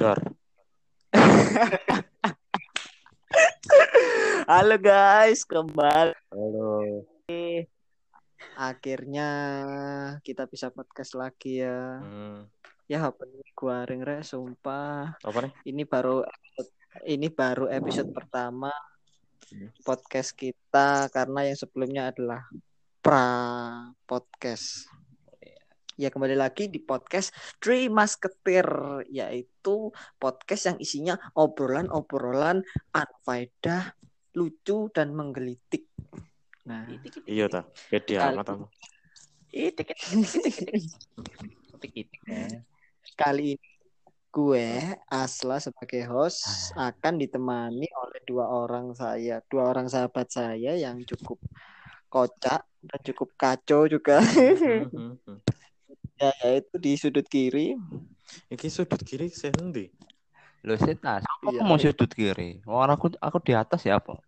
Dor. Halo guys, kembali. Halo. Akhirnya kita bisa podcast lagi ya. Hmm. Ya, bener gua ring re, sumpah. Apa nih? Ini baru ini baru episode pertama Hmm. podcast kita karena yang sebelumnya adalah pra podcast. Ya kembali lagi di podcast Three Musketeer yaitu podcast yang isinya obrolan-obrolan unfaedah, lucu dan menggelitik. Nah, Iya ta. Beda Kali- amat kamu. kali ini gue Asla sebagai host akan ditemani oleh dua orang saya, dua orang sahabat saya yang cukup kocak dan cukup kacau juga. Ya, yaitu di sudut kiri. Iki sudut kiri saya endi? Lo setas, aku Iya. mau sudut kiri. Orang aku aku di atas ya apa?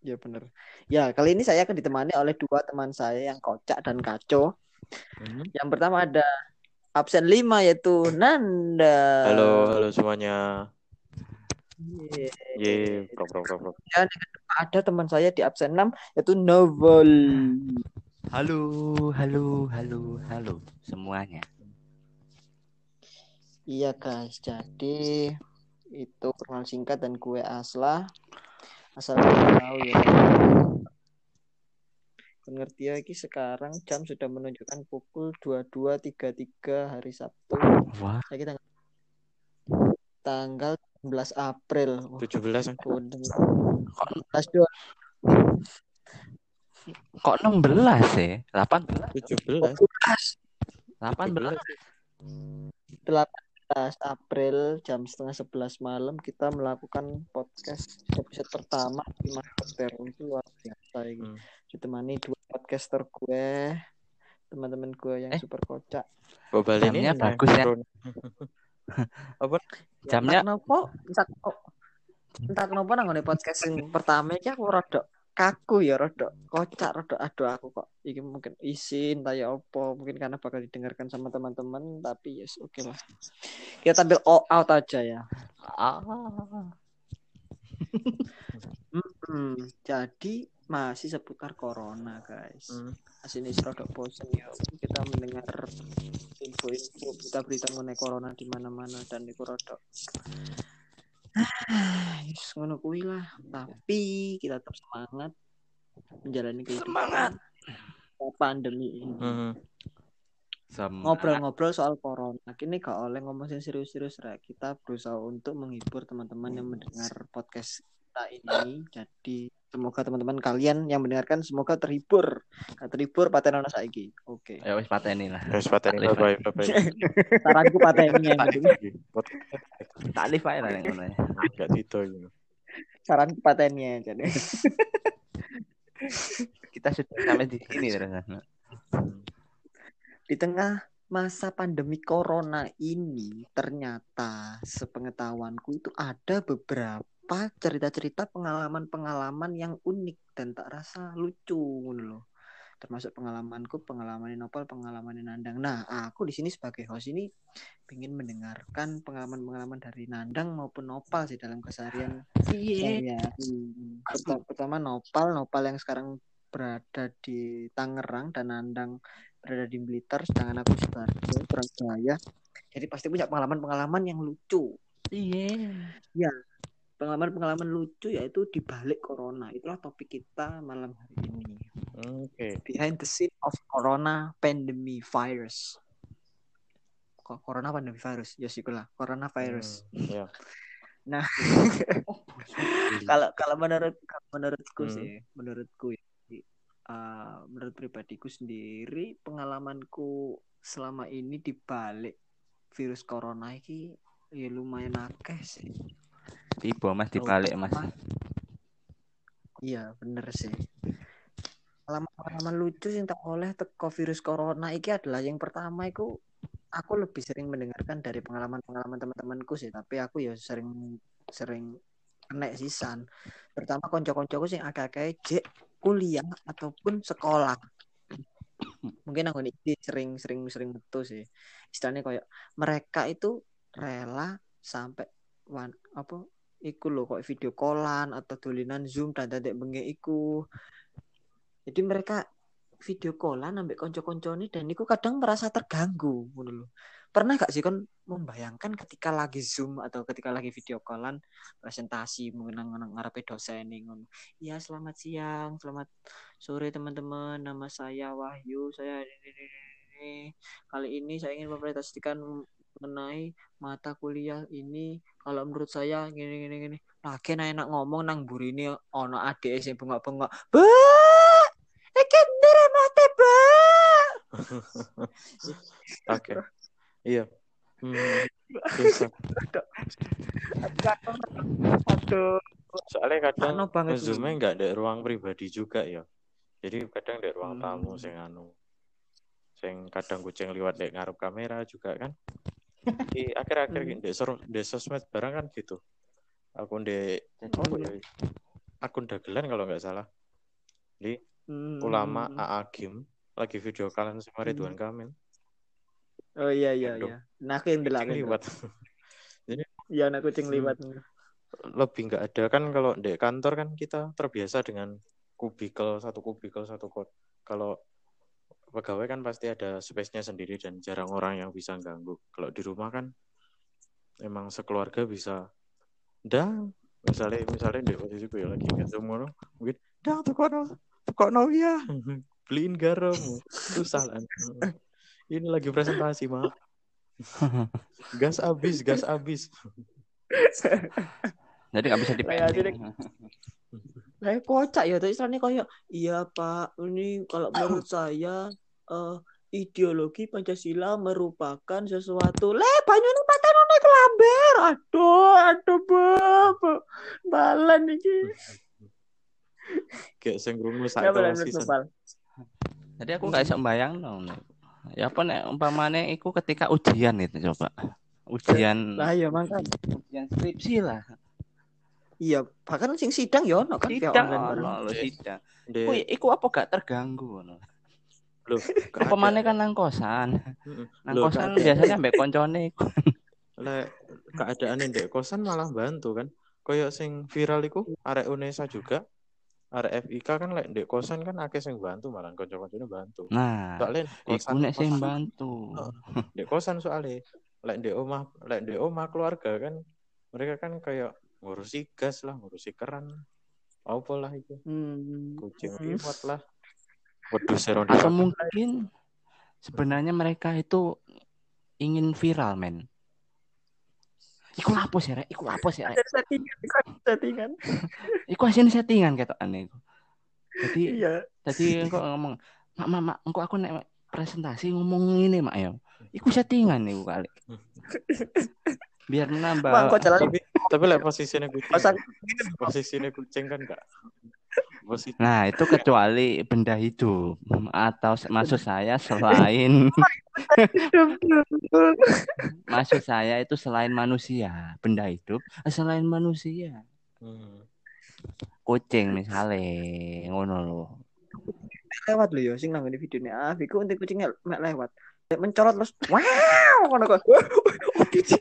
Ya bener. Ya kali ini saya akan ditemani oleh dua teman saya yang kocak dan kacau. Hmm. Yang pertama ada absen 5 yaitu Nanda. Halo, halo semuanya. Ye, bro, bro, bro, bro. Ada teman saya di absen 6 yaitu Novel. Halo, halo, halo, halo semuanya. Iya guys, jadi itu perkenalan singkat dan gue Asla. Asal kalian tahu ya. Pengerti ya, ini sekarang jam sudah menunjukkan pukul 22.33 hari Sabtu. Wah, Saya kita tanggal 11 April. Wah, 17 kan? kode. 11 doang. Kok 16 ya? 18, 17. 18. 18 April jam setengah 11 malam kita melakukan podcast episode pertama di Master itu luar biasa ini. Hmm. Ditemani dua podcaster gue, teman-teman gue yang Eh. super kocak. Jamnya ini bagus ya. Apa? Jamnya- kenapa, entah kok entah kenapa nang podcast yang pertama iki aku rada kaku ya rada kocak rada aduh aku kok. Iki mungkin isin tanya opo mungkin karena bakal didengarkan sama teman-teman tapi yes oke lah kita tampil all out aja ya. Ah. Hmm, jadi masih seputar corona guys. Hmm. asini rada bosen ya. Kita mendengar info-info berita-berita mengenai corona di mana-mana dan itu rada Ah, yes, ngono kuwi lah tapi kita tetap semangat menjalani kehidupan Semangat. pandemi ini Hmm. Semangat. ngobrol-ngobrol soal corona kini gak oleh ngomong yang serius-serius Rek. kita berusaha untuk menghibur teman-teman yang mendengar podcast kita ini jadi semoga teman-teman kalian yang mendengarkan semoga terhibur Gak terhibur paten ono saiki oke Ya wis pateni lah. Wes pateni bye bye bye bye. saranku pateni penting Taklif ae lah yang ngono ya. Enggak gitu ini. saranku pateni jadi Kita sudah sampai di sini terus. di tengah masa pandemi corona ini ternyata sepengetahuanku itu ada beberapa cerita-cerita pengalaman-pengalaman yang unik dan tak rasa lucu loh. Termasuk pengalamanku, pengalaman Nopal, pengalaman Nandang. Nah, aku di sini sebagai host ini ingin mendengarkan pengalaman-pengalaman dari Nandang maupun Nopal sih dalam keseharian. Hmm. Perta- Pertama Nopal, Nopal yang sekarang berada di Tangerang dan Nandang berada di Blitar, sedangkan aku Sidoarjo, Surabaya. Jadi pasti punya pengalaman-pengalaman yang lucu. Iya. Pengalaman-pengalaman lucu yaitu di balik corona. Itulah topik kita malam hari ini. Oke. Behind the scene of corona pandemic virus. Kok corona pandemic virus? Ya sih lah, corona virus. Hmm, Ya. Nah, kalau kalau menurut menurutku Hmm. sih, menurutku ya, uh, menurut pribadiku sendiri, pengalamanku selama ini di balik virus corona ini ya lumayan akeh sih. Tiba Mas dibalik Mas. Iya, bener sih. Pengalaman-pengalaman lucu yang tak oleh teko virus corona iki adalah yang pertama itu aku lebih sering mendengarkan dari pengalaman-pengalaman teman-temanku sih, tapi aku ya sering sering kena sisan. Terutama konco-koncoku sing agak-agak jek kuliah ataupun sekolah. mungkin aku ini sering sering sering betul sih istilahnya kayak mereka itu rela sampai wan apa iku loh kok video callan atau tulinan zoom dan dadek bengi iku. Jadi mereka video callan ambek konco-konco ini dan iku kadang merasa terganggu lho. pernah gak sih kan membayangkan ketika lagi zoom atau ketika lagi video callan presentasi mengenang ngarepe dosen nih ngono? Ya selamat siang selamat sore teman-teman. Nama saya Wahyu. Saya kali ini saya ingin mempresentasikan mengenai mata kuliah ini kalau menurut saya gini gini gini nah kena enak ngomong nang ini ono adik sing bengok-bengok ba iki mate ba Oke. Iya. Hmm, aduh Soalnya kadang zoomnya nggak ada ruang pribadi juga ya. Jadi kadang di ruang Hmm. tamu sing anu. Sing kadang kucing liwat di ngarep kamera juga kan. Di akhir-akhir Hmm. hmm. di, sor- di sosmed barang kan gitu. Akun di apa ya? Akun dagelan kalau nggak salah. Di Hmm. ulama AA Kim lagi video kalian sama Hmm. Ridwan Kamil. oh iya iya Aduh. iya nah aku yang Kucing liwat. iya anak kucing Hmm. liwat lebih nggak ada kan kalau di kantor kan kita terbiasa dengan kubikel satu kubikel satu kot kalau pegawai kan pasti ada space-nya sendiri dan jarang orang yang bisa ganggu. Kalau di rumah kan emang sekeluarga bisa dan misalnya misalnya di posisi gue lagi ngezoom ngono mungkin dah tuh kono tuh kono ya beliin garam susah lah. Ini lagi presentasi mak. Gas habis gas habis. Jadi nggak bisa dipending. Kayak kocak ya, tapi istilahnya kayak iya Pak, ini kalau menurut saya eh, ideologi Pancasila merupakan sesuatu. Le, banyu ini paten naik lamber. Aduh, aduh, bu, balan iki. kayak sing krungu sak Ya. Jadi aku nggak bisa bayang dong. Ya apa nek umpamane iku ketika ujian itu coba. Ujian Lah iya makanya. ujian skripsi lah. Iya, bahkan sing sidang ya ono kan Sidang online ono bareng. lho sidang. Iku apa gak terganggu ngono. Loh, ada. kan nang kosan. Heeh. Nang Loh, kosan ada. biasanya ambek koncone. Lek keadaan ndek kosan malah bantu kan. Kayak sing viral iku arek Unesa juga. Arek FIK kan lek ndek kosan kan akeh sing bantu malah kanca-kancane bantu. Nah, Soalnya kosan nek sing bantu. ndek kosan soalnya lek ndek omah lek ndek omah keluarga kan mereka kan kayak ngurusi gas lah, ngurusi keran. Apa lah itu? Hmm. Kucing Hmm. liwat lah. Serong Atau mungkin sebenarnya mereka itu ingin viral, men. Iku apa sih, Rek? Iku apa sih, Rek? Settingan, settingan. Iku hasil settingan ketokane iku. Jadi Iya. Tadi engkau ngomong, mak mak mak, engkau aku nek presentasi ngomong ini mak ya. Iku settingan nih kali. Biar nambah. Bang, kok jalan tapi tapi lek posisinya kucing. Posisinya kucing kan enggak posisi Nah itu kecuali benda hidup. Atau maksud saya selain maksud saya itu selain manusia. Benda hidup eh, selain manusia. Hmm. kucing misalnya ngono loh lewat lho ya sing nang ngene videone. Ah iku untuk kucingnya mek lewat? Mencolot terus wow! ngono kok. Oke sih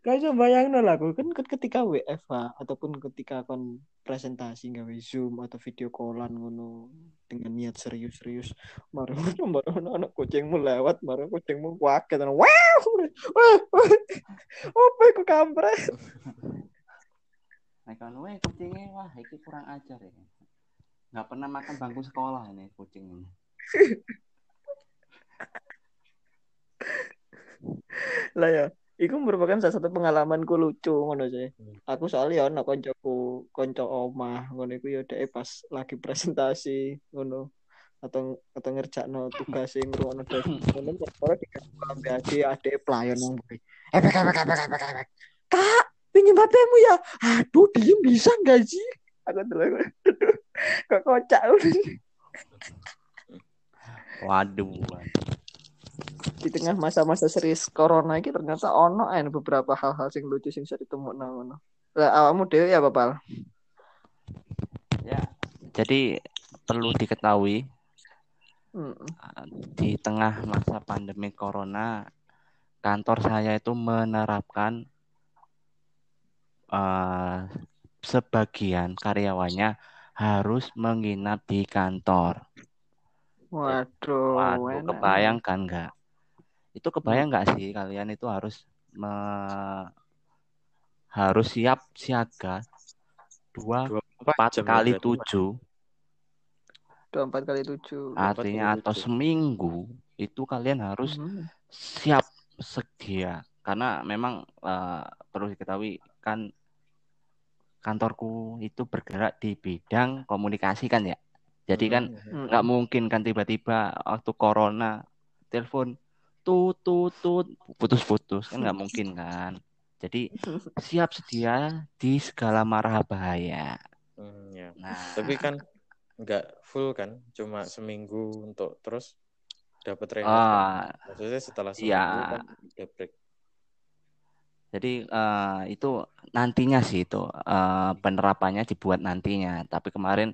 gambar Kayaknya bayang lah aku kan kan ketika WFH ataupun ketika kon presentasi gawe Zoom atau video callan ngono dengan niat serius-serius baru baru anak kucingmu lewat baru kucingmu waket wow apa iku kampret Nah, kan weh kucingnya wah ini kurang ajar ya. Nggak pernah makan bangku sekolah ini kucing ini. lah ya Iku merupakan salah satu pengalamanku lucu ngono sih. Aku soalnya ono koncoku, konco omah ngono iku ya dhek pas lagi presentasi ngono atau atau ngerjakno tugas sing ngrungokno dosen ngono ora dikambe ade ade pelayan nang mburi. Epek epek epek epek epek. Kak, pinjem HP-mu ya. Aduh, diem bisa enggak sih? Aku dulu kok kocak Waduh. Di tengah masa-masa serius corona ini ternyata ono beberapa hal-hal sing lucu sing bisa ditemukno ngono. Lah awakmu dhewe ya Bapak? Ya Jadi perlu diketahui di tengah masa pandemi corona, kantor saya itu menerapkan eh, sebagian karyawannya harus menginap di kantor. Waduh, Waduh, enak. kebayang kan nggak? Itu kebayang nggak sih kalian itu harus me- harus siap siaga dua 24 empat ya kali tujuh Dua empat kali tujuh. artinya kali atau tujuh. seminggu itu kalian harus Mhm. siap sedia karena memang eh, perlu diketahui kan kantorku itu bergerak di bidang komunikasi kan ya jadi kan Hmm. nggak mungkin kan tiba-tiba waktu corona telepon tut tut tut putus-putus kan nggak mungkin kan jadi siap sedia di segala marah bahaya Hmm, ya. nah Tapi kan nggak full kan, cuma seminggu untuk terus dapat rehat. kan. ah Maksudnya setelah iya. seminggu kan udah break. Jadi eh, itu nantinya sih itu eh, penerapannya dibuat nantinya. Tapi kemarin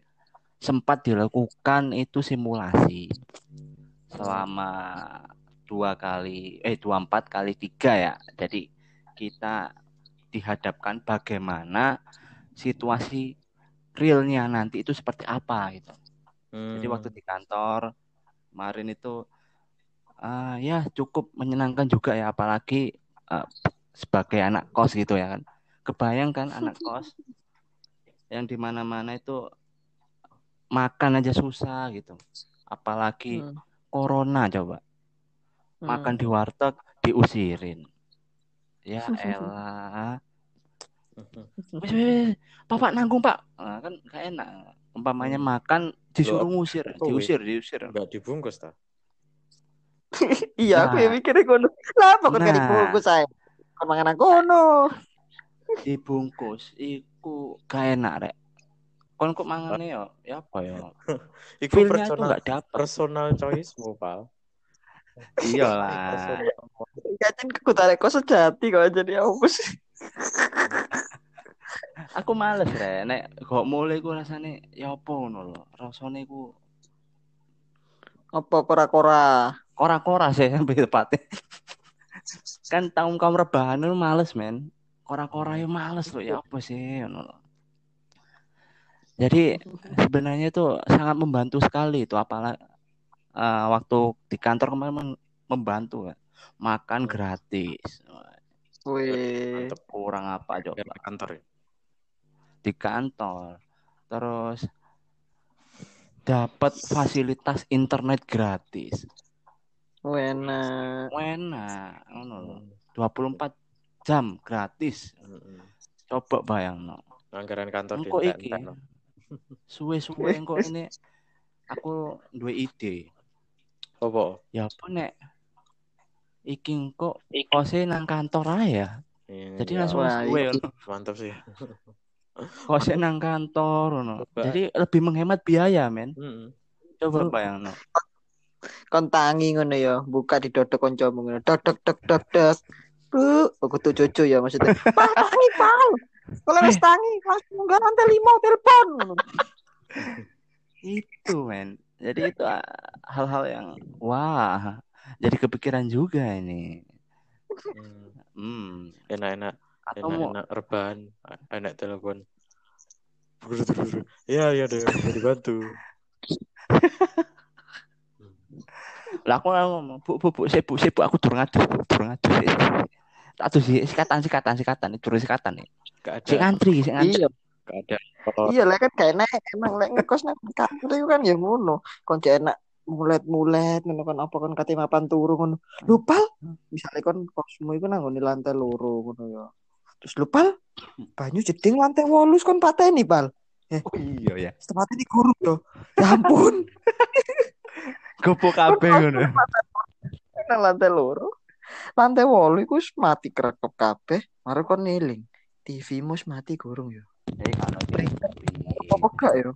sempat dilakukan itu simulasi selama dua kali eh dua empat kali tiga ya. Jadi kita dihadapkan bagaimana situasi realnya nanti itu seperti apa gitu. Jadi Hmm. waktu di kantor kemarin itu ah, ya cukup menyenangkan juga ya apalagi eh, sebagai anak kos gitu ya kan. Kebayang kan anak kos yang di mana-mana itu makan aja susah gitu. Apalagi Hmm. corona coba. Hmm. Makan di warteg diusirin. Ya elah. Wis, wis. Bapak nanggung, Pak. Nah, kan gak enak. Umpamanya Hmm. makan disuruh Loh, ngusir, apa, diusir, diusir. nggak dibungkus ta? Iya, aku Nah. ya mikirnya kono. Lah, pokoknya Nah. dibungkus saya. Kon mangan kono. Dibungkus iku gak enak, Rek. Kon kok mangane yo, ya apa yo? Iku personal, dapet. personal choice-mu, Pal. Iyalah. Personal. Kacen aku tarik kok sejati kok jadi apa sih? Aku males, Rek. Nek kok mulai ku rasane ya apa ngono lho. Rasane ku Apa kora-kora? kora-kora sih lebih tepatnya. kan tahun kaum rebahan itu males men kora-kora ya males loh ya apa sih ngono lho. jadi sebenarnya itu sangat membantu sekali itu apalagi waktu di kantor kemarin mem- membantu kan makan gratis Wih. Mantep. kurang apa coba Biar kantor ya. di kantor terus dapat fasilitas internet gratis Wena. enak ngono lho 24 jam gratis Mm-mm. coba bayang no Anggaran kantor iki dientek-entek, no. suwe-suwe engko ini aku duwe ide Apa? ya apa nek iki engko kose nang kantor ae ya Iya, jadi ya, langsung suwe ngono. mantap sih. kose nang kantor ngono Coba. jadi lebih menghemat biaya men coba Hmm. bayang no Kon tangi ngono ya, buka di dodok kancamu ngono. Dodok dok dok dok. Bu, aku tuh cucu ya maksudnya. Pak tangi, Pak. Kalau wis tangi, langsung enggak nanti lima telepon. itu men jadi itu ah, hal-hal yang wah jadi kepikiran juga ini Hmm. hmm Enak-enak, atau mau enak-enak rebahan, enak telepon. Iya, iya deh, mau dibantu. lah aku ngomong bu bu bu sibuk sibuk aku durung adus Bu. durung adus adus sih sikatan sikatan sikatan itu sikatan nih si ada, antri si antri Iya, ada. Iya lah kan kayak enak emang lek ngekos nang kantor itu kan ya ngono. Kon enak mulet-mulet ngono kan apa kon kate mapan turu ngono. Lupal, misalnya kon kosmu iku nang ngone lantai loro ngono ya. Terus lupal, banyu jeding lantai wolus kon pateni, Pal. oh iya ya Setepatnya di guru yo. Ya ampun, gopo kabeh ngono nang lantai loro. Lantai wolu iku wis mati kerekep kabeh. Mari kon niling. TV mus mati gurung yo. Eh kalau TV Apa gak yo?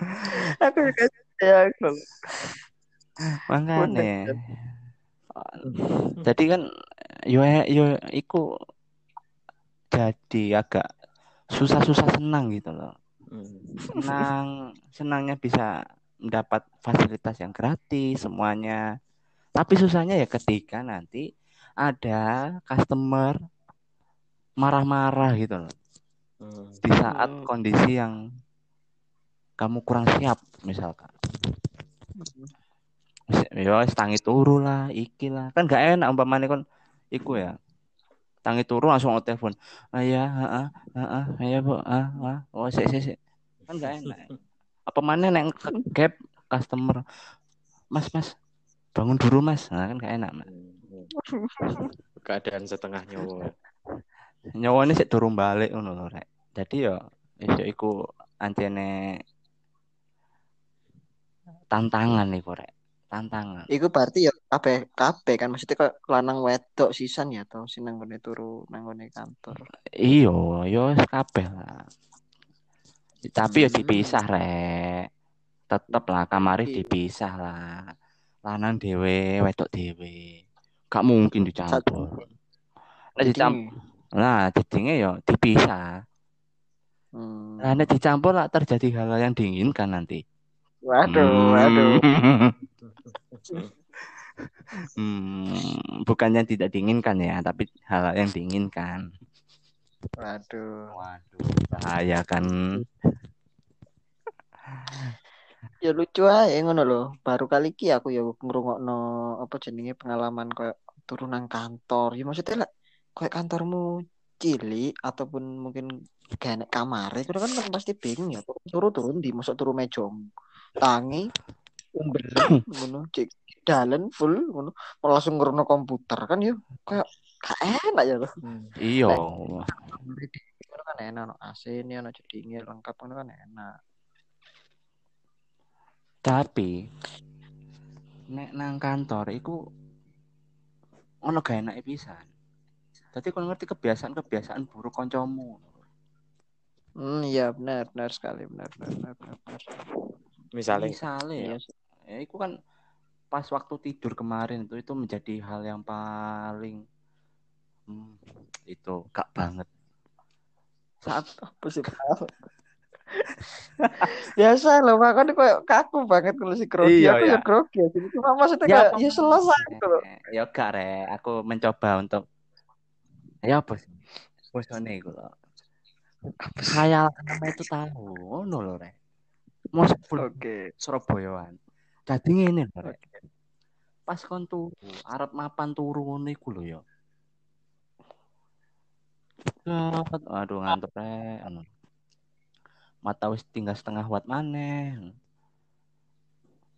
Aku kayak ya makanya jadi kan yo yo iku jadi agak susah-susah senang gitu loh. Senang, senangnya bisa mendapat fasilitas yang gratis semuanya. Tapi susahnya ya ketika nanti ada customer marah-marah gitu loh. Hmm. Di saat Hmm. kondisi yang kamu kurang siap misalkan. Ya wis tangi turu lah, iki lah. Kan gak enak umpamane kon iku ya. Tangi turu langsung nge telepon. Ah ya, heeh, heeh, ya Bu. Ah, ah. Oh, sik sik sik. Kan gak enak. Apa mana nek ke gap customer. Mas, Mas. Bangun dulu, Mas. Nah, kan gak enak, Mas. Hmm. Keadaan setengah nyawa. Nyawane sik durung balik ngono lho, Rek. Jadi ya esuk iku ancene tantangan iku, Rek. Tantangan. Iku berarti ya kabeh kabeh kan maksudnya kok lanang wedok sisan ya atau sing nanggone turu nanggone kantor. Iya, yo kabeh lah. Tapi ya dipisah, Rek. Tetep lah kamare Iya. dipisah lah. Lanang dhewe, wedok dhewe. Gak mungkin dicampur. Nek dicampur, nah jadinya ya dipisah. Hmm. Nah, nek dicampur lah terjadi hal yang diinginkan nanti. Waduh, Hmm. waduh. Hmm, bukan yang tidak diinginkan ya, tapi hal yang diinginkan. Waduh. Waduh, bahaya kan. Ya lucu aja ngono loh. Baru kali ki aku ya ngrungokno apa jenenge pengalaman kayak turunan kantor. Ya maksudnya lah kayak kantormu cilik ataupun mungkin gak enak kamar itu kan pasti bingung ya turu turun di masuk turu mejong tangi umbel ngono cek dalan full ngono Mau langsung ngerono komputer kan ya kayak gak enak ya loh. Iya. Itu kan enak no AC ini ono jedinge lengkap kan enak Tapi nek nang kantor iku ono gak enake pisan. Dadi kon ngerti kebiasaan-kebiasaan buruk kancamu. hmm iya benar benar sekali benar benar benar, benar, benar. Misalnya, Misale ya, Iya. Ya iku kan pas waktu tidur kemarin itu itu menjadi hal yang paling hmm, itu gak banget. Saat apa sih biasa loh makanya kayak kaku banget kalau si grogi. Iya, aku ya. ya grogi ya Jadi cuma maksudnya kayak ya selesai loh. Ya gak re, aku mencoba untuk ya apa sih? Bosone iku lho. Khayal nama itu tahu, ngono lho re. Mau sebelum oke Surabayaan. Dadi ngene lho re. Pas kon turu, arep mapan turu ngono iku lho ya. Aduh ngantuk re, anu. Mata wis tinggal setengah watt maneh.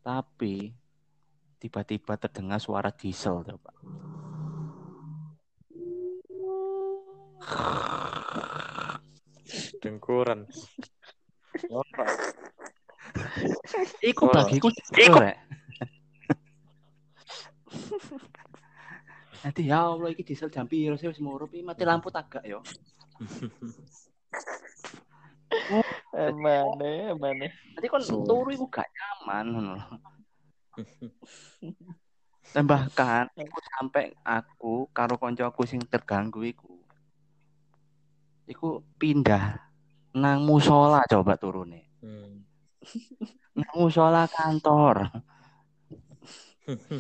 Tapi tiba-tiba terdengar suara diesel coba. Dengkuran. Iku bagiku diesel rek. Nanti ya Allah iki diesel jam piro sih wis murup iki mati lampu tagak yo. emane emane Nanti kon turu iku gak nyaman ngono. lho. Dan bahkan iku sampai aku karo koncoku sing terganggu iku. Iku pindah nang musola coba turune. Hmm. Nang musola kantor.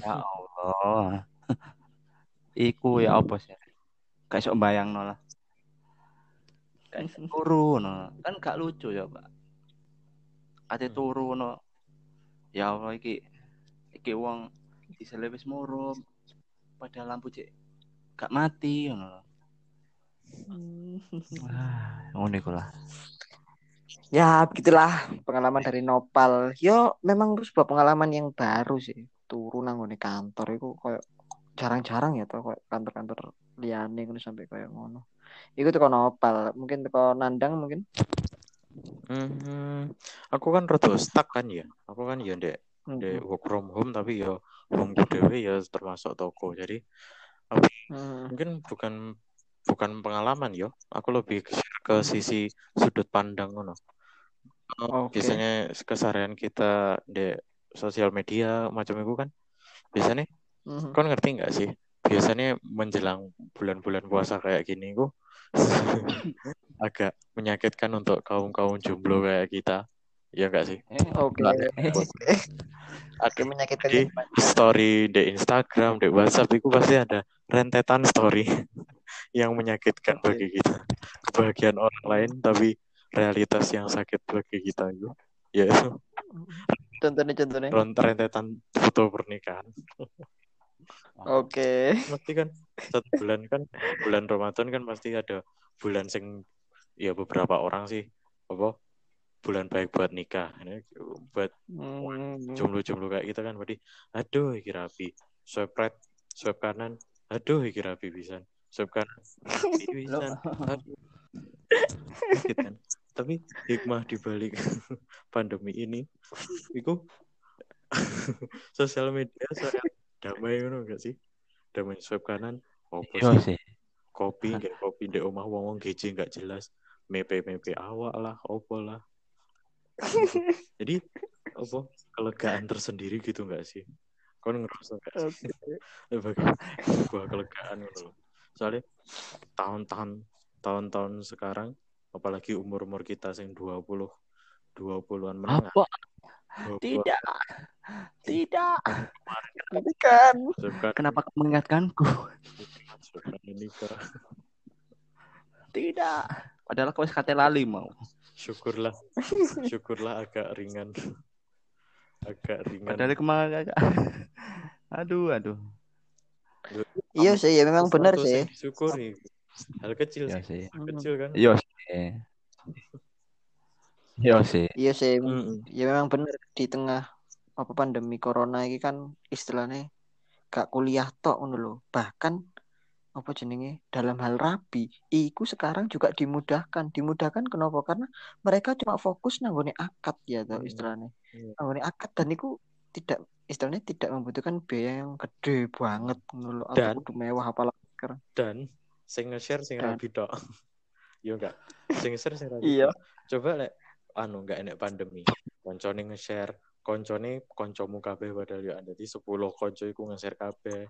Ya Allah. Iku ya apa sih? Gak iso bayangno lah. Gak iso turu no. Kan gak lucu ya, Pak. Ate Hmm. turu no. Ya Allah iki iki wong diesel wis murup. Padahal lampu cek gak mati ngono. Wah, ngono iku lah. ya begitulah pengalaman dari Nopal yo memang sebuah pengalaman yang baru sih turun nang ngone kantor itu kayak jarang-jarang ya tuh kayak kantor-kantor liyane ngono sampai kayak ngono Iku tuh Nopal mungkin tuh Nandang mungkin Hmm, aku kan rada stuck kan ya. Aku kan ya ndek ndek Hmm. work from home tapi ya homeku dhewe ya termasuk toko. Jadi Hmm. mungkin bukan bukan pengalaman yo. Aku lebih ke, ke sisi sudut pandang. Oh, Oke. Biasanya keseharian kita di sosial media macam itu kan. Biasanya Mhm. kon ngerti nggak sih biasanya menjelang bulan-bulan puasa kayak gini kok agak menyakitkan untuk kaum-kaum jomblo kayak kita. Ya enggak sih? Eh, Oke. eh, Oke menyakitkan Di story di Instagram, di WhatsApp itu pasti ada rentetan story yang menyakitkan bagi kita. Kebahagiaan orang lain tapi realitas yang sakit bagi kita itu. Ya itu contohnya contohnya. rentetan foto pernikahan. Oke. Mesti kan satu bulan kan bulan Ramadan kan pasti ada bulan sing ya beberapa orang sih apa bulan baik buat nikah ini buat Hmm. jomblo-jomblo kayak kita kan berarti aduh iki rapi swipe right swipe kanan aduh iki rapi bisa aduh Sakit kan? Tapi hikmah dibalik pandemi ini itu sosial media saya damai ngono enggak sih? Damai swipe kanan opo Iya sih? sih. kopi nggak kopi di omah wong wong geje nggak jelas. Mepe mepe awak lah opo lah. Jadi apa kelegaan tersendiri gitu nggak sih? Kau ngerasa nggak sih? Bagi sebuah kelegaan gitu loh soalnya tahun-tahun tahun-tahun sekarang apalagi umur umur kita yang 20 20-an menengah Apa? 20-an, Tidak. Tidak. Kan. Sebab Kenapa kau mengingatkanku? Tidak. Padahal kau sekate lali mau. syukurlah syukurlah agak ringan agak ringan Padahal kemarin agak. Aduh, aduh. Iya sih, ya memang benar sih. disyukuri hal kecil Iya sih hal kecil kan Iya sih. Iya sih. Iya sih, Mm-mm. ya memang benar di tengah apa pandemi corona ini kan istilahnya gak kuliah tok ngono lho. Bahkan apa jenenge dalam hal rabi iku sekarang juga dimudahkan. Dimudahkan kenapa? Karena mereka cuma fokus nanggone akad ya Hmm. istilahnya. Iya. Nanggone akad dan iku tidak istilahnya tidak membutuhkan biaya yang gede banget. Atau Dan- kudu mewah apalagi sekarang. dan sing nge-share sing rabi tok. Yo enggak. Sing nge-share sing rabi Iya. coba lek anu enggak enek pandemi. Koncone nge-share koncone koncomu kabeh padahal yo ada di 10 konco iku nge-share kabeh.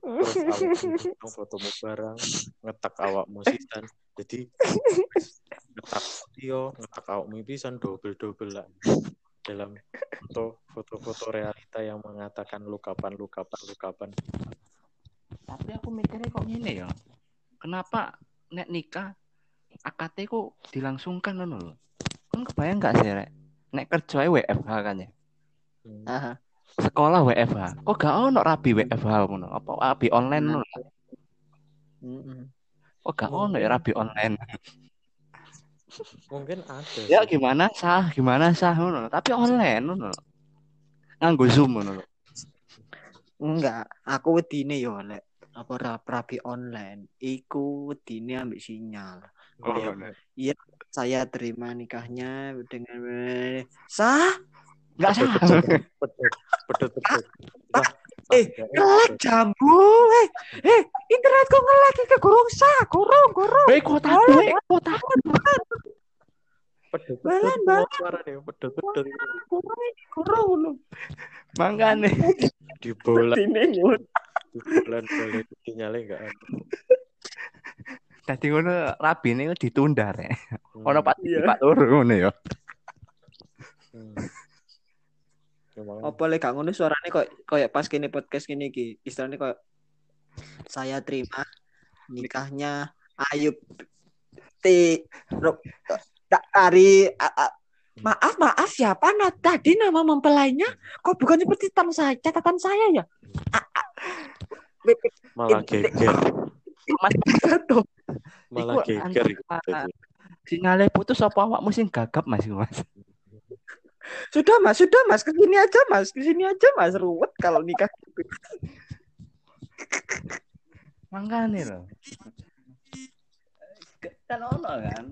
Terus awakmu fotomu barang ngetak awakmu sisan. Jadi ngetak video ngetak awakmu pisan double double lah dalam foto foto-foto realita yang mengatakan lukapan lukapan lukapan Tapi aku mikirnya kok gini ya. Kenapa nek nikah akadnya kok dilangsungkan ngono lho. Kan kebayang gak sih, Rek? Nek kerja WFH kan ya. Hmm. Aha. Sekolah WFH. Kok gak ono rabi WFH ngono? Apa rabi online ngono? Mm-mm. Kok gak ono ya rabi online? Mungkin ada Ya gimana sah, gimana sah ngono. Tapi online ngono. Nganggo Zoom ngono. Enggak, aku wedine yo lek apa rap rapi online. Iku wedine ambek sinyal. Oh, Iya. Saya terima nikahnya dengan sah Enggak sah. pedot eh, ngelek jambu. Eh, eh, internetku ngelek iki gurung sah, gurung, gurung. Hei kota aku. Pedot Balan, pedot balan. suara nih pedot iki gurung lho. Mangkane. di bola di bulan boleh sinyalnya enggak ada Dadi ngono rabi ini ditunda rek. Hmm. Ono Pak Iya. Pak Lur ngono ya. Hmm. Memang Apa lek gak ngono suarane kok kayak pas kene podcast kene iki. Istilahnya kayak saya terima nikahnya Ayub T dari a- a- maaf maaf siapa nah tadi nama mempelainya kok bukan seperti catatan saya catatan saya ya? Malah geger. malah geger anu, ah, sinyale putus apa awakmu sing gagap Mas Mas? sudah mas sudah mas ke sini aja mas ke sini aja mas ruwet kalau nikah. Mangkane lho. Kan ono kan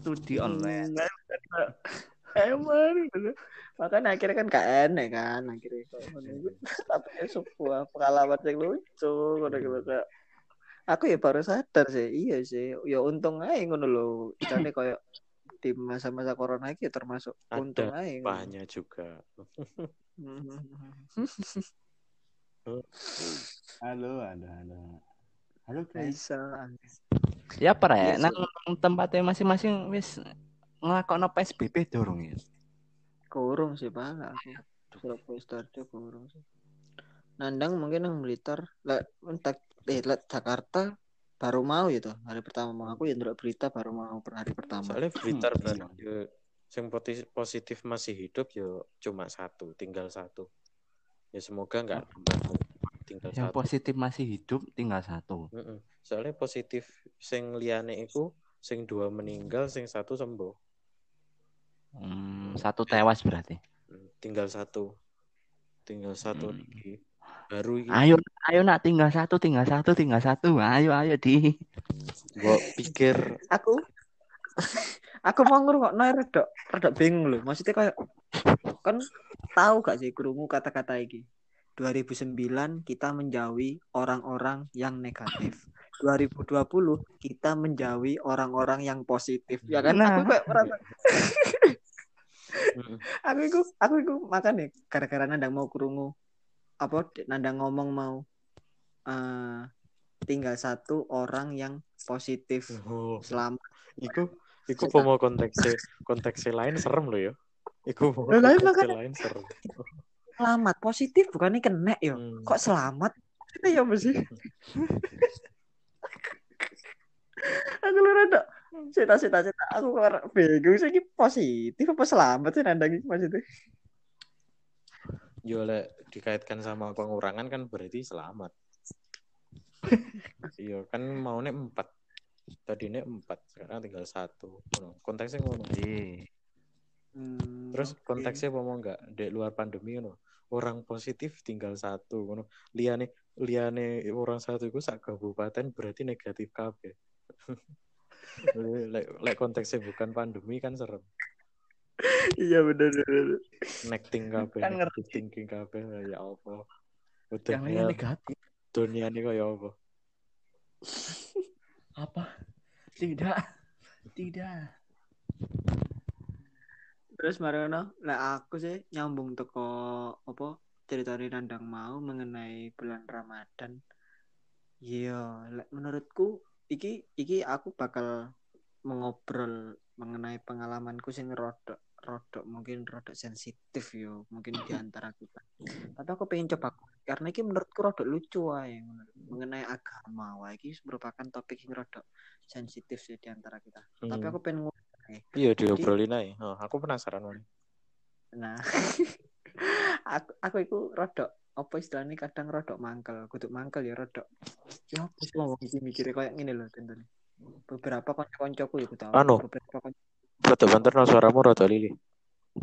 studi online. Emang gitu. Makanya akhirnya kan gak enak kan akhirnya iku. tapi ya sebuah pengalaman yang lucu ngono gitu kayak aku ya baru sadar sih iya sih ya untung aja ngono lho istilahnya kayak di masa-masa corona ini ya termasuk Ada untung aja. Apanya juga. Halo, halo, halo. Halo, guys. Bisa. Ya apa ya? Nang tempatnya masing-masing wis ngelakon PSBB dorong ya. Kurung sih pak aku. Surabaya Sidoarjo kurung sih. Nandang mungkin yang Blitar, lah entek eh lah Jakarta baru mau ya tuh hari pertama mau aku ya ndelok berita baru mau per hari pertama. Soalnya Blitar Hmm, iya. yo yang positif masih hidup yo cuma satu, tinggal satu. Ya semoga nggak nambah tinggal Yang satu. positif masih hidup tinggal satu. Soalnya positif sing liyane iku sing dua meninggal, sing satu sembuh. Hmm, satu tewas berarti. Hmm, Tinggal satu. Tinggal satu Hmm. iki. Baru iki. Ayo, ayo nak tinggal satu, tinggal satu, tinggal satu. Ayo, ayo di. Mbok pikir Aku aku mau ngrungokno rada rada bingung loh. Maksudnya kayak kan tahu gak sih krungu kata-kata iki. 2009 kita menjauhi orang-orang yang negatif. 2020 kita menjauhi orang-orang yang positif. Ya kan Nah. aku kayak merasa Mm-mm. aku iku aku iku makan nih gara-gara nandang mau krungu apa nandang ngomong mau eh tinggal satu orang yang positif Oh, selamat iku iku pomo konteksnya konteksnya lain serem loh ya. Iku konteksnya makanya. lain serem. Selamat positif bukannya kena yo Hmm. kok selamat itu ya mesti aku lu rada cita cita cita aku kok bingung sih ini positif apa selamat sih nandang iki maksudnya Yo dikaitkan sama pengurangan kan berarti selamat. iya kan mau nek empat. Tadi nek empat, sekarang tinggal satu. Konteksnya ngono. Hmm, Terus oke. konteksnya mau enggak di luar pandemi ngono. Orang positif tinggal satu ngono. Liane liane orang satu itu sak kabupaten berarti negatif kabeh. lek lek konteksnya bukan pandemi kan serem. iya bener bener Necting kabeh, Kan ngerti. thinking kabeh ya apa. Udah Yang ya, lain negatif. dunia ini kaya apa? Apa? Tidak. Tidak. Terus Marono, lah aku sih nyambung teko apa cerita nandang mau mengenai bulan Ramadan. Iya, menurutku iki iki aku bakal mengobrol mengenai pengalamanku sing rodok rodok mungkin rodok sensitif yo mungkin di antara kita. Tapi aku pengen coba karena iki menurutku rodok lucu wae mengenai agama wae iki merupakan topik yang rodok sensitif sih di antara kita. Tapi Hmm. aku pengen ngomong Iya diobrolin aja. Oh, aku penasaran Wan. Nah, aku aku iku rodok apa istilahnya kadang rodok mangkel, kudu mangkel ya rodok. Ya apa sih wong iki mikire kayak ngene lho tentene. Beberapa kanca-kancaku ya aku tahu. Anu. Beberapa kanca Rada banter no suaramu rada lili.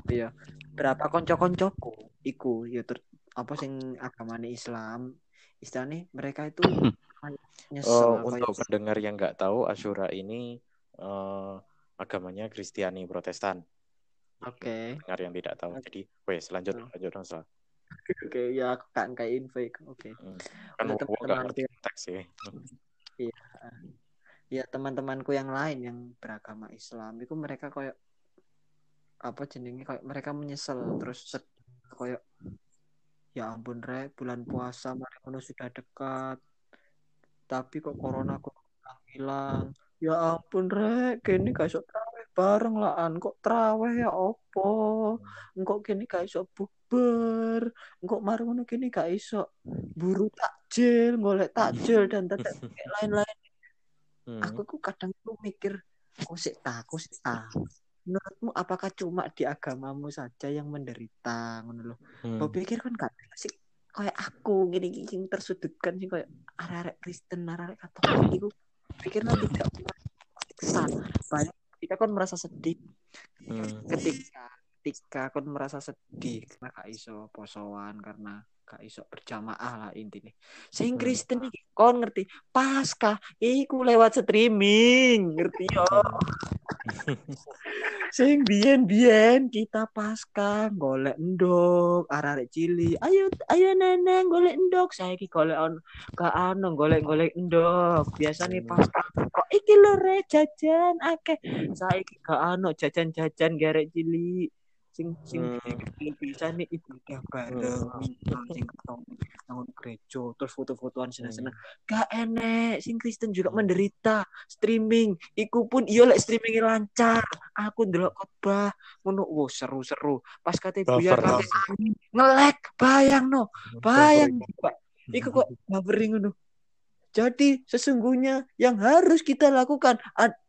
iya. Berapa kanca-kancaku iku ya ter, apa sing agamane Islam, istilahnya mereka itu nyesel Oh, kayak- untuk pendengar yang nggak tahu, Asyura ini eh, agamanya Kristiani Protestan. Oke. Pendengar yang tidak tahu. Jadi, wes lanjut Hmm. lanjut. Oke, ya aku kan kayak info. Oke. Hmm. Kan Untuk gua nggak teman-teman ngerti konteks sih. ya teman-temanku yang lain yang beragama Islam itu mereka kayak apa jenenge kayak mereka menyesal terus kayak ya ampun rek bulan puasa mari ngono sudah dekat tapi kok corona kok hilang ya ampun rek. Kini gak iso traweh bareng. Lah an kok traweh ya opo engkok kini gak iso bukber engkok mari ngono kini gak iso buru takjil golek takjil dan tetek lain-lain. Hmm. aku tuh kadang tuh mikir kok sih tak kok sih tak menurutmu apakah cuma di agamamu saja yang menderita? Ngono loh Hmm. Kau pikir kan gak sih kayak aku gini gini tersudutkan sih kayak arek Kristen arek Katolik itu pikirnya tidak kesan banyak kita kan merasa sedih Hmm. ketika ketika kon merasa sedih karena gak iso posoan karena gak iso berjamaah lah intinya sing. Kristen iki kon ngerti pasca iku lewat streaming ngerti yo. Sing biyen biyen kita pasca golek endok arek cili ayo ayo neneng golek endok saiki golek on gak ano golek golek endok biasanya Hmm. pasca kok iki lho re jajan akeh? Saiki gak ano jajan-jajan gerek cili sing sing Hmm. bisa nih ibadah bareng misal sing ketemu nang gereja. Terus foto-fotoan seneng-seneng gak enek sing Kristen juga Hmm. menderita streaming. Iku pun iya lek streamingnya lancar. Aku ndelok khotbah. Ngono wow seru-seru pas kate buya Buffer. kate ngelek bayang no. Bayang Pak. Iku kok buffering ngono. Jadi sesungguhnya yang harus kita lakukan ad-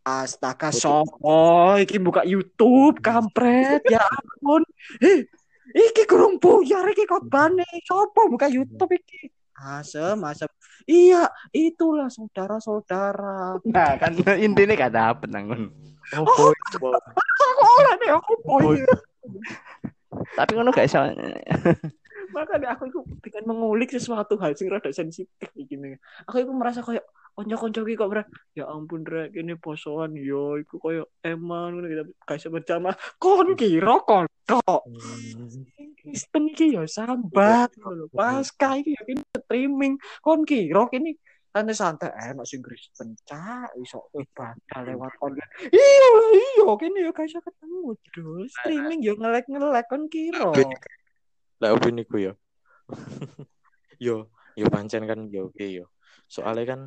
Astaga sopo iki buka YouTube kampret ya ampun. Eh, iki kurung buyar iki khotbane. Sopo buka YouTube iki? Asem, asem. Iya, itulah saudara-saudara. Nah, kan intinya gak dapet nangun. Oh, boy. Wow. Ora nek aku boy. Tapi ngono gak iso Makanya aku itu pengen mengulik sesuatu hal sing rada sensitif iki nih. Aku itu merasa kayak konco-konco iki kok berat. Ya ampun rek ini posoan yo iku koyo eman ngono. Gak iso berjamaah. Kon kira konco. Kristen iki ya sambat lho. Pasca iki ya kini streaming kon kira kini santai-santai enak sing Kristen cak iso ibadah lewat online. Lah iya kini ya gak iso ketemu Dul. Streaming yo ngelek-ngelek kon kira. Lah opini ku yo. yo, yo pancen kan yo oke yo. Soalnya kan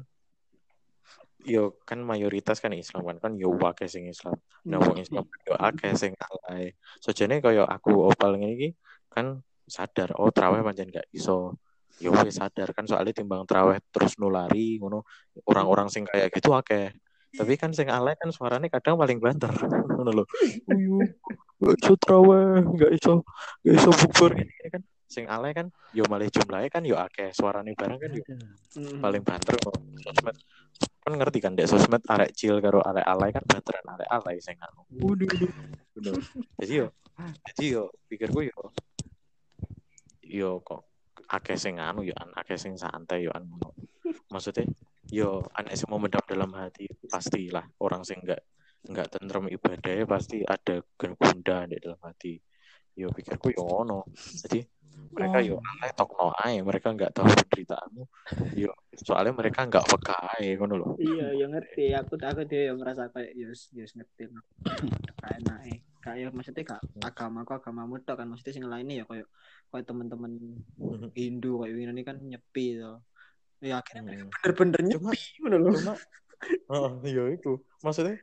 yo kan mayoritas kan Islam kan kan yo akeh sing Islam. Nah, Islam yo akeh sing alay. Sojane kaya aku opal iki kan sadar oh traweh pancen gak iso. Yo wis sadar kan soalnya timbang traweh terus nulari ngono orang-orang sing kayak gitu akeh. Tapi kan sing alay kan suaranya kadang paling banter ngono lho. Uyu, gak iso traweh, gak iso gak iso bukber ini kan. Sing alay kan yo malah jumlahnya kan yo akeh, suarane bareng kan yo Hmm. paling banter kok. Sosmed kan ngerti kan dek sosmed arek chill karo arek alay kan banteran arek alay sing anu. Waduh, bener. Jadi yo jadi yo pikirku yo yo kok akeh sing anu yo akeh sing santai yo an ngono. Maksudnya yo anek sing mau mendam dalam hati pastilah orang sing enggak enggak tentrem ibadahnya pasti ada gundah di dalam hati. Yo pikirku yo ngono. Jadi mereka yo alay tok no ae, mereka enggak tahu penderitaanmu. Yo soalnya mereka enggak peka ae ngono loh. Iya, ya ngerti. Aku aku dia yang merasa kayak yus yus ngerti. Kayak enak eh. Kayak maksudnya kak agama kok agamamu tok kan maksudnya sing lainnya ya kayak kayak teman-teman Hindu kayak ini kan nyepi tuh. Ya akhirnya mereka Hmm. bener-bener Cuma- nyepi ngono loh. Cuma oh, iya itu. Maksudnya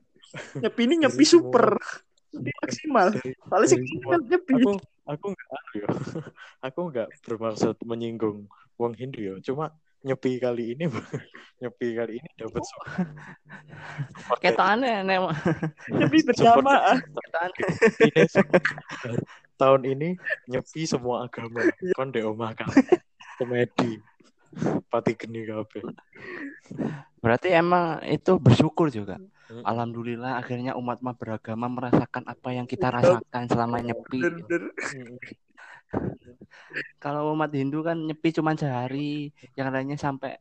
Nyepi ini nyepi Dari super. semua- Nyepi maksimal. Soalnya ini semua- kan nyepi. aku aku enggak anu yo. aku enggak bermaksud menyinggung wong Hindu yo. Cuma nyepi kali ini nyepi kali ini dapat dari- ketokane nek Nyepi semua- baru tahun ini nyepi semua agama kon dek omah kan komedi pati geni kabeh berarti emang itu bersyukur juga. Hmm. Alhamdulillah akhirnya umat umat beragama merasakan apa yang kita rasakan selama nyepi. Kalau umat Hindu kan nyepi cuma sehari, yang lainnya sampai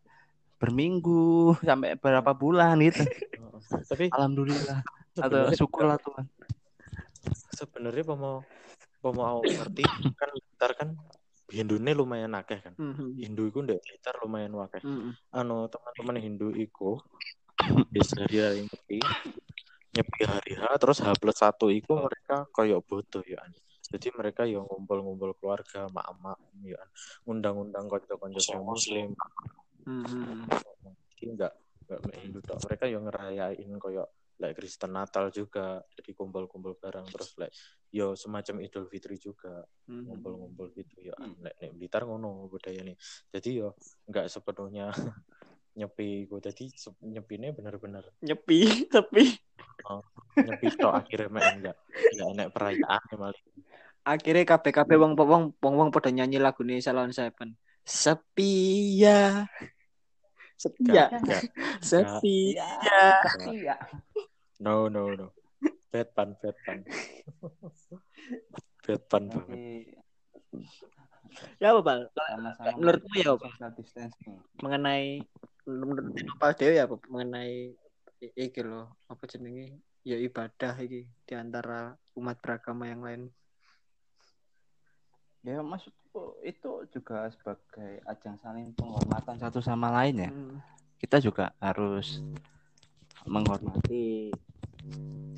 berminggu, sampai berapa bulan gitu. tapi Alhamdulillah atau syukurlah Tuhan. sebenarnya mau mau ngerti kan Blitar kan Hindunya lumayan akeh kan Mhm. Hindu iku ndek Blitar lumayan akeh Mhm. anu teman-teman Hindu iku di sehari nyepi nyepi hari H terus H plus satu iku mereka koyo bodoh ya jadi mereka yang ngumpul-ngumpul keluarga mak-mak ya an. undang-undang konco-konco yang muslim Mhm. jadi enggak enggak Hindu tok mereka yang ngerayain koyo like Kristen Natal juga jadi kumpul-kumpul bareng terus like yo semacam Idul Fitri juga Mhm. ngumpul-ngumpul gitu ya nek Blitar ngono budaya nih jadi yo nggak sepenuhnya nyepi gue jadi se- nyepine bener-bener Nyepi tapi nyepi tok akhirnya mek enggak enggak enek perayaan ya malah akhirnya KPKP wong wong wong wong pada nyanyi lagu nih Salon Seven. Sepi ya sepi ya sepi. Iya. no no no. Bad pan bad pan bad pan banget ya apa Bal? Menurutmu ya apa social distancing. mengenai menurut apa Dewi ya apa mengenai iki loh apa jenenge ya ibadah iki di antara umat beragama yang lain Ya maksudku itu juga sebagai ajang saling penghormatan satu sama lain ya. Hmm. Kita juga harus menghormati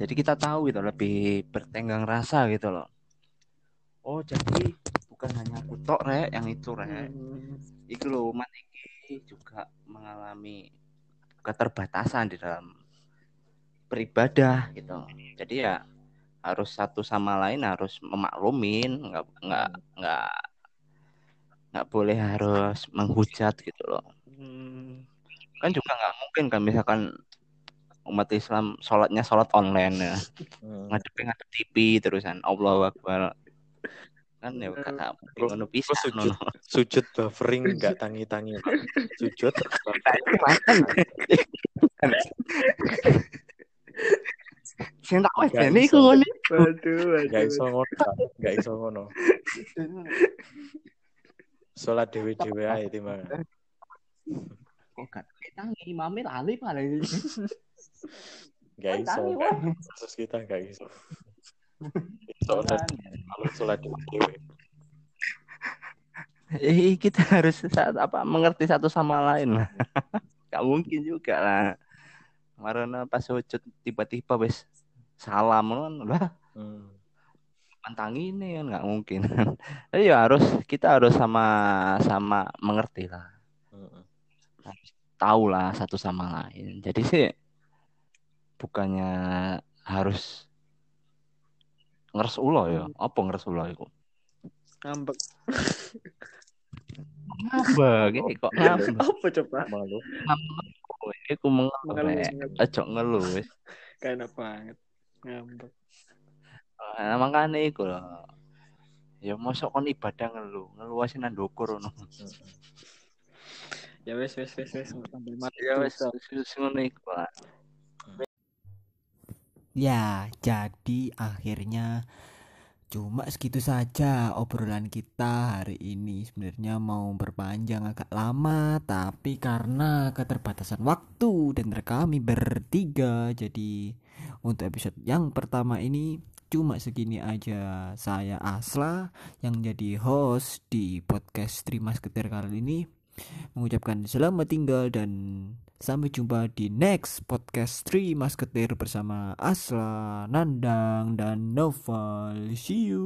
jadi kita tahu gitu lebih bertenggang rasa gitu loh oh jadi bukan hanya aku tok rek yang itu rek Hmm. itu loh umat ini juga mengalami keterbatasan di dalam beribadah gitu jadi ya harus satu sama lain harus memaklumin nggak nggak nggak nggak boleh harus menghujat gitu loh Hmm. kan juga nggak mungkin kan misalkan umat Islam sholatnya sholat online ya Hmm. ngadepin ngadep TV terusan Allah Akbar kan ya kata ngono pisan sujud sujud buffering nggak tangi-tangi. Sujud. Sing tak wajane iso. iku ngono Waduh, nggak waduh. iso ngono Pak. nggak iso ngono. Sholat dewi dewi aja timbangan kok gak tangi? Imame lali paling. Iso tangi nggak wae kasus kita nggak iso kalau sholat dewi dewi Eh, kita harus saat apa mengerti satu sama lain lah. Gak mungkin juga lah. Kemarin pas sujud tiba-tiba wes salam kan lah hmm. pantang ini kan nggak mungkin. Jadi ya harus kita harus sama-sama mengerti lah, Hmm. tahu lah satu sama lain. Jadi sih bukannya harus ngeres ulo ya. Apa ngeres ulo itu? Ngambek. Ngambek, ini kok ngambek. Apa coba? malu Iku. Mengeluh, Rek. mengeluh. Ojo ngeluh wis. Gak enak banget. Ngambek. Nah, makanya iku lho. Ya mosok kon ibadah ngeluh, ngeluh wis nang ndukur ngono. Hmm. Ya wes wes wes wes sampai mati. Ya wis wis ngono iku. Ya, jadi akhirnya cuma segitu saja obrolan kita hari ini. Sebenarnya mau berpanjang agak lama, tapi karena keterbatasan waktu dan kami bertiga, jadi untuk episode yang pertama ini cuma segini aja. Saya Asla yang jadi host di podcast Trimas Ketir kali ini mengucapkan selamat tinggal dan sampai jumpa di next podcast 3 Masketir bersama Asla, Nandang, dan Novel. See you.